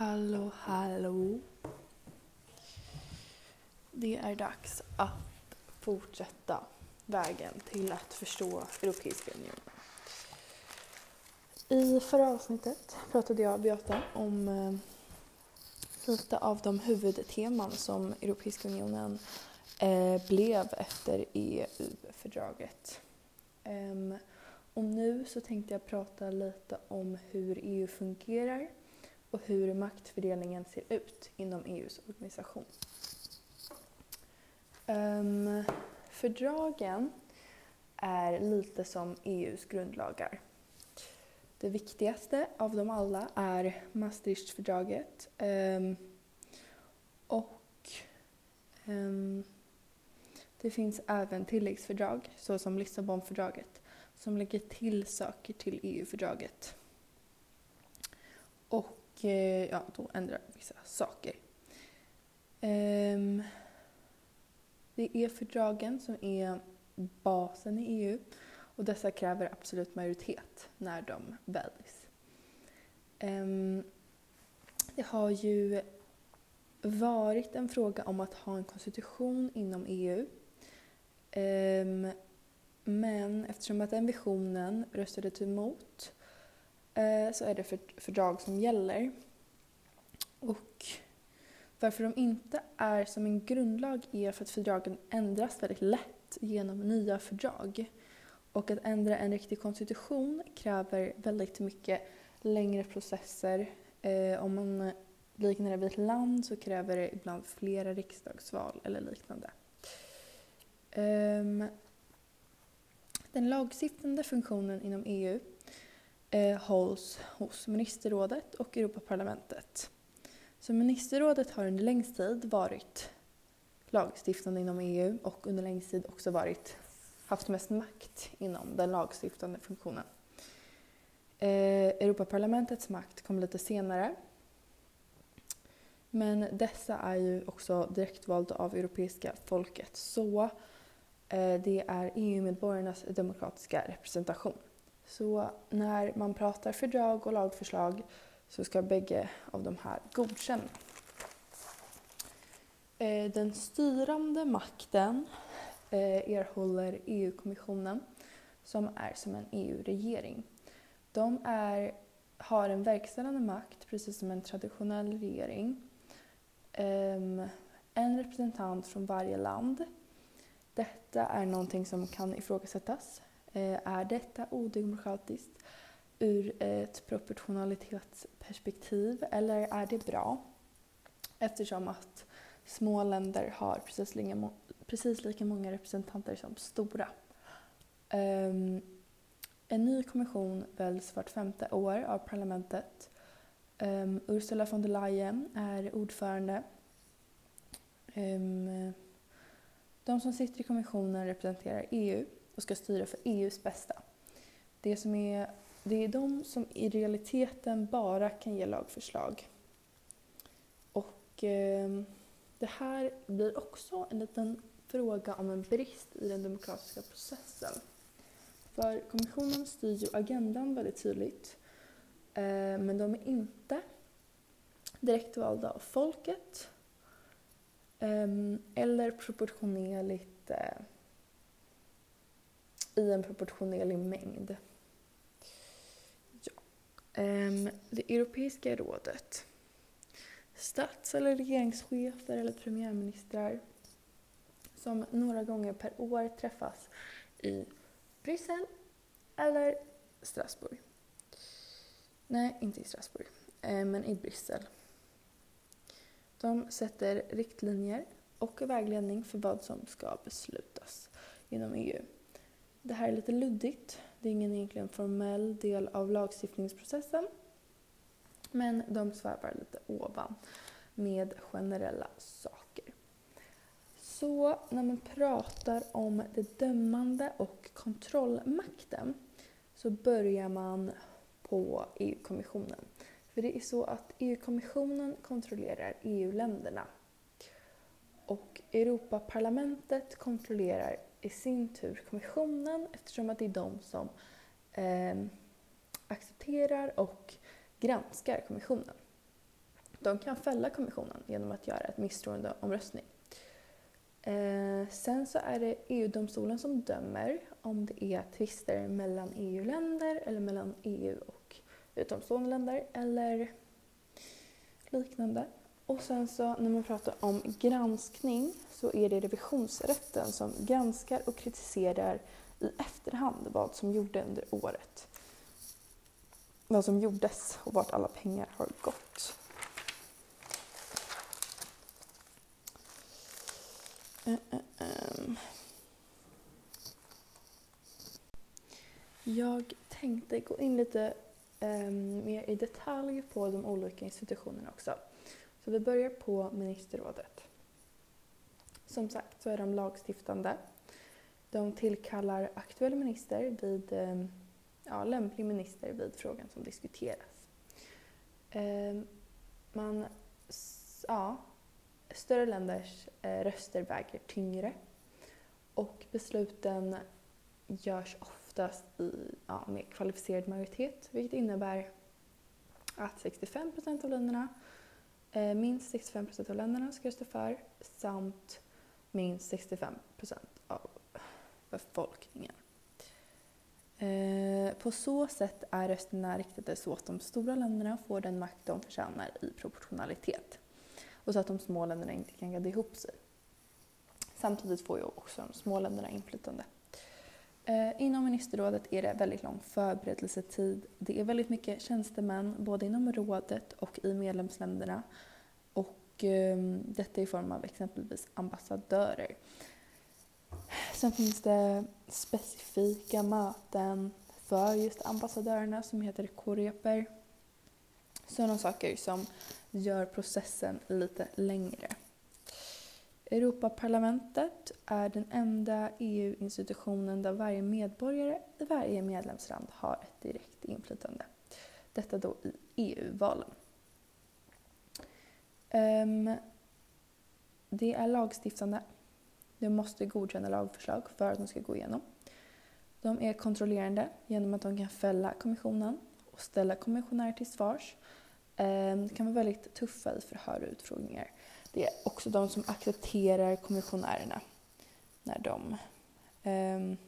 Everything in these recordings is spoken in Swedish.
Hallå, hallå. Det är dags att fortsätta vägen till att förstå Europeiska unionen. I förra avsnittet pratade jag och Beata om eh, lite av de huvudteman som Europeiska unionen eh, blev efter EU-fördraget. Ehm, och nu så tänkte jag prata lite om hur EU fungerar och hur maktfördelningen ser ut inom EUs organisation. Um, fördragen är lite som EUs grundlagar. Det viktigaste av dem alla är Maastrichtfördraget um, och um, det finns även tilläggsfördrag såsom Lissabonfördraget som lägger till saker till EU-fördraget. Och Eh, ja, då ändrar vissa saker. Um, det är fördragen som är basen i EU och dessa kräver absolut majoritet när de väljs. Um, det har ju varit en fråga om att ha en konstitution inom EU. Um, ehm, men eftersom att den visionen röstades emot Eh, så är det för, fördrag som gäller. Och varför de inte är som en grundlag är för att fördragen ändras väldigt lätt genom nya fördrag. Och att ändra en riktig konstitution kräver väldigt mycket längre processer. Eh, om man liknar det vid ett land så kräver det ibland flera riksdagsval eller liknande. Um, den lagstiftande funktionen inom EU eh, hålls hos ministerrådet och Europaparlamentet. Så ministerrådet har under längst tid varit lagstiftande inom EU och under längst tid också varit, haft mest makt inom den lagstiftande funktionen. Eh, Europaparlamentets makt kom lite senare. Men dessa är ju också direktvalda av europeiska folket. Så Eh, det är EU-medborgarnas demokratiska representation. Så när man pratar fördrag och lagförslag så ska bägge av de här godkänna. Eh, den styrande makten eh, erhåller EU-kommissionen som är som en EU-regering. De är, har en verkställande makt precis som en traditionell regering. Ehm, en representant från varje land detta är någonting som kan ifrågasättas. Eh, är detta odemokratiskt ur ett proportionalitetsperspektiv eller är det bra? Eftersom att små länder har precis lika, precis lika många representanter som stora. Um, en ny kommission väljs vart femte år av parlamentet. Um, Ursula von der Leyen är ordförande. Um, de som sitter i kommissionen representerar EU och ska styra för EUs bästa. Det, som är, det är de som i realiteten bara kan ge lagförslag. Och eh, det här blir också en liten fråga om en brist i den demokratiska processen. För kommissionen styr ju agendan väldigt tydligt. Eh, men de är inte direktvalda av folket eh, eller proportionerligt eh, i en proportionerlig mängd. Ja. Um, det Europeiska rådet. Stats eller regeringschefer eller premiärministrar som några gånger per år träffas i Bryssel eller Strasbourg. Nej, inte i Strasbourg, eh, men i Bryssel. De sätter riktlinjer och vägledning för vad som ska beslutas inom EU. Det här är lite luddigt. Det är ingen egentligen formell del av lagstiftningsprocessen. Men de svävar lite ovan med generella saker. Så när man pratar om det dömande och kontrollmakten så börjar man på EU-kommissionen. För det är så att EU-kommissionen kontrollerar EU-länderna. Och Europaparlamentet kontrollerar i sin tur kommissionen eftersom att det är de som eh, accepterar och granskar kommissionen. De kan fälla kommissionen genom att göra ett misstroendeomröstning. Eh, sen så är det EU-domstolen som dömer om det är tvister mellan EU-länder eller mellan EU och utomstående länder eller liknande. Och sen så när man pratar om granskning så är det revisionsrätten som granskar och kritiserar i efterhand vad som gjorde under året. Vad som gjordes och vart alla pengar har gått. Ehm, ehm, ehm. Jag tänkte gå in lite mer i detalj på de olika institutionerna också. Så vi börjar på ministerrådet. Som sagt så är de lagstiftande. De tillkallar aktuell minister vid, eh, ja, lämplig minister vid frågan som diskuteras. Eh, man, ja, större länders eh, röster väger tyngre och besluten görs oftast i, ja, med kvalificerad majoritet vilket innebär att 65 procent av länderna, Eh, minst 65 procent av länderna ska rösta för samt minst 65 procent av befolkningen. Eh, på så sätt är rösterna riktade så att de stora länderna får den makt de förtjänar i proportionalitet och så att de små länderna inte kan gadda ihop sig. Samtidigt får ju också de små länderna inflytande. Eh, inom ministerrådet är det väldigt lång förberedelsetid. Det är väldigt mycket tjänstemän både inom rådet och i medlemsländerna. Och eh, detta i form av exempelvis ambassadörer. Sen finns det specifika möten för just ambassadörerna som heter koreper. Sådana saker som gör processen lite längre. Europaparlamentet är den enda EU-institutionen där varje medborgare i varje medlemsland har ett direkt inflytande. Detta då i EU-valen. Um, ehm, det är lagstiftande. De måste godkänna lagförslag för att de ska gå igenom. De är kontrollerande genom att de kan fälla kommissionen och ställa kommissionärer till svars De det kan vara väldigt tuffa i förhör och utfrågningar. Det är också de som accepterar kommissionärerna när de eh,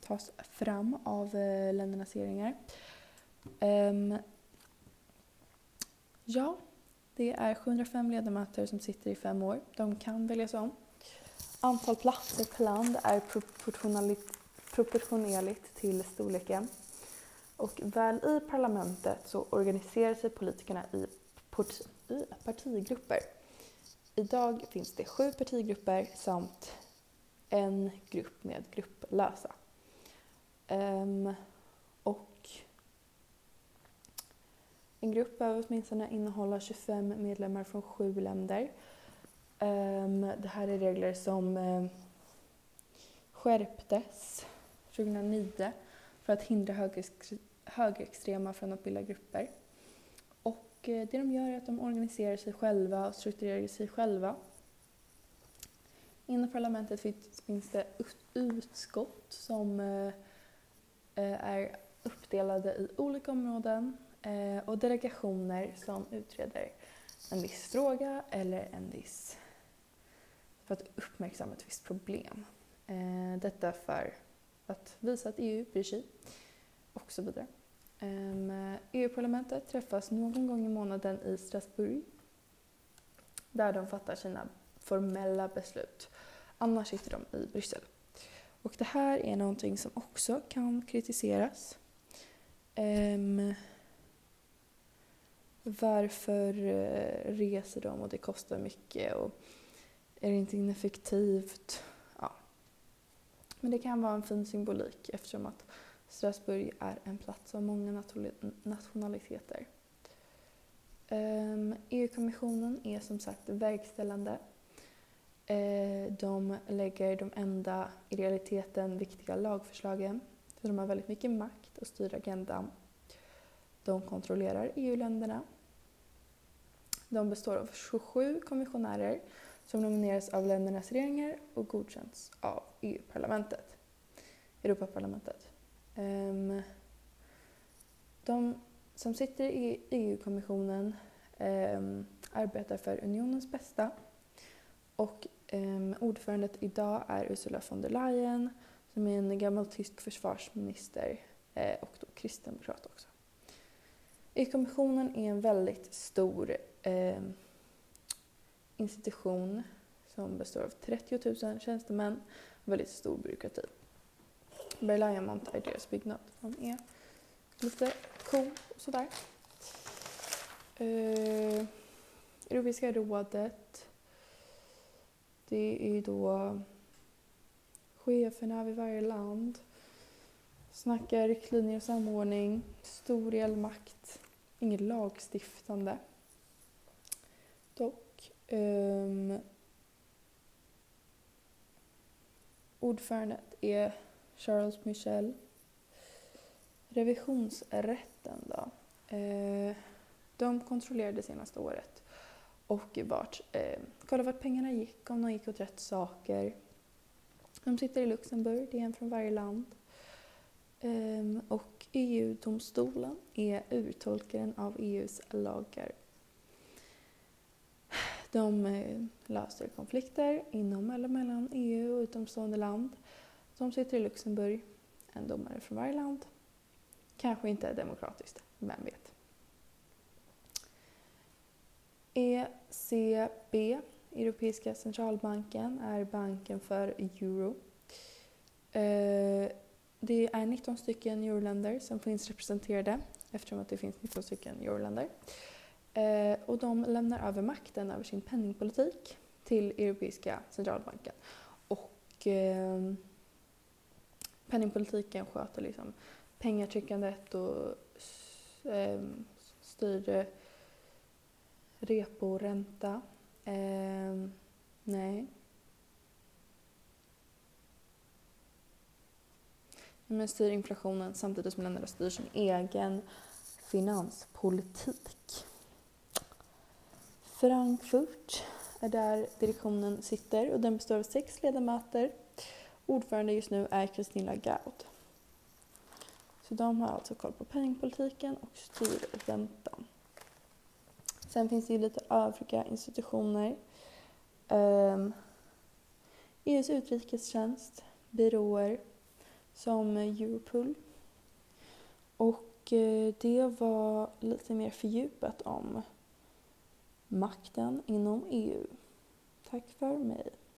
tas fram av eh, ländernas regeringar. Eh, ja, det är 705 ledamöter som sitter i fem år. De kan väljas om. Antal platser per land är proportionerligt till storleken. Och väl i parlamentet så organiserar sig politikerna i partigrupper. Idag finns det sju partigrupper samt en grupp med grupplösa. Um, och en grupp behöver åtminstone innehålla 25 medlemmar från sju länder. Um, det här är regler som um, skärptes 2009 för att hindra högerextrema från att bilda grupper. Eh, det de gör är att de organiserar sig själva och strukturerar sig själva. Inom parlamentet finns det utskott som eh, eh, är uppdelade i olika områden och delegationer som utreder en viss fråga eller en viss för att uppmärksamma ett visst problem. Detta för att visa att EU bryr sig och så vidare. Ehm, e EU-parlamentet träffas någon gång i månaden i Strasbourg där de fattar sina formella beslut. Annars sitter de i Bryssel. Och det här är någonting som också kan kritiseras. Um, varför eh, reser de och det kostar mycket och är det inte ineffektivt? Men det kan vara en fin symbolik eftersom att Strasbourg är en plats av många nationaliteter. Ehm, EU-kommissionen är som sagt verkställande. Ehm, de lägger de enda, i realiteten viktiga lagförslagen. Så de har väldigt mycket makt och styr agendan. De kontrollerar EU-länderna. De består av 27 kommissionärer som nomineras av ländernas regeringar och godkänns av EU-parlamentet, Europaparlamentet. Um, de som sitter i EU-kommissionen um, ehm, arbetar för unionens bästa och um, ordförandet idag är Ursula von der Leyen som är en gammal tysk försvarsminister eh, och då kristdemokrat också. EU-kommissionen är en väldigt stor eh, institution som består av 30 000 tjänstemän och väldigt stor byråkrati. Berlian Mount är deras byggnad. Den är lite cool och sådär. Eh, Europeiska rådet. Det är då cheferna vid varje land. Snackar riktlinjer och samordning. Stor elmakt. Inget lagstiftande. Dock. Um, ordförandet är Charles Michel. Revisionsrätten då. Eh, de kontrollerade senaste året och vart, eh, kollade vart pengarna gick, om de gick åt rätt saker. De sitter i Luxemburg, det är en från varje land. Eh, och EU-domstolen är urtolkaren av EUs lagar. De eh, löser konflikter inom eller mellan EU och utomstående land. De sitter i Luxemburg, en domare från varje land. Kanske inte är demokratiskt, vem vet. ECB, Europeiska centralbanken, är banken för euro. Eh, det är 19 stycken euroländer som finns representerade eftersom att det finns 19 stycken euroländer. Eh, och de lämnar över makten över sin penningpolitik till Europeiska centralbanken. Och ehm, penningpolitiken sköter liksom pengatryckandet och ehm, eh, styr reporänta. Eh, nej. Men styr inflationen samtidigt som länderna styr sin egen finanspolitik. Frankfurt är där direktionen sitter och den består av sex ledamöter. Ordförande just nu är Kristina Gaud. Så de har alltså koll på penningpolitiken och styr räntan. Sen finns det ju lite övriga institutioner. Ehm, um, EUs utrikestjänst, byråer som Europol. Och eh, det var lite mer fördjupat om makten inom EU. Tack för mig.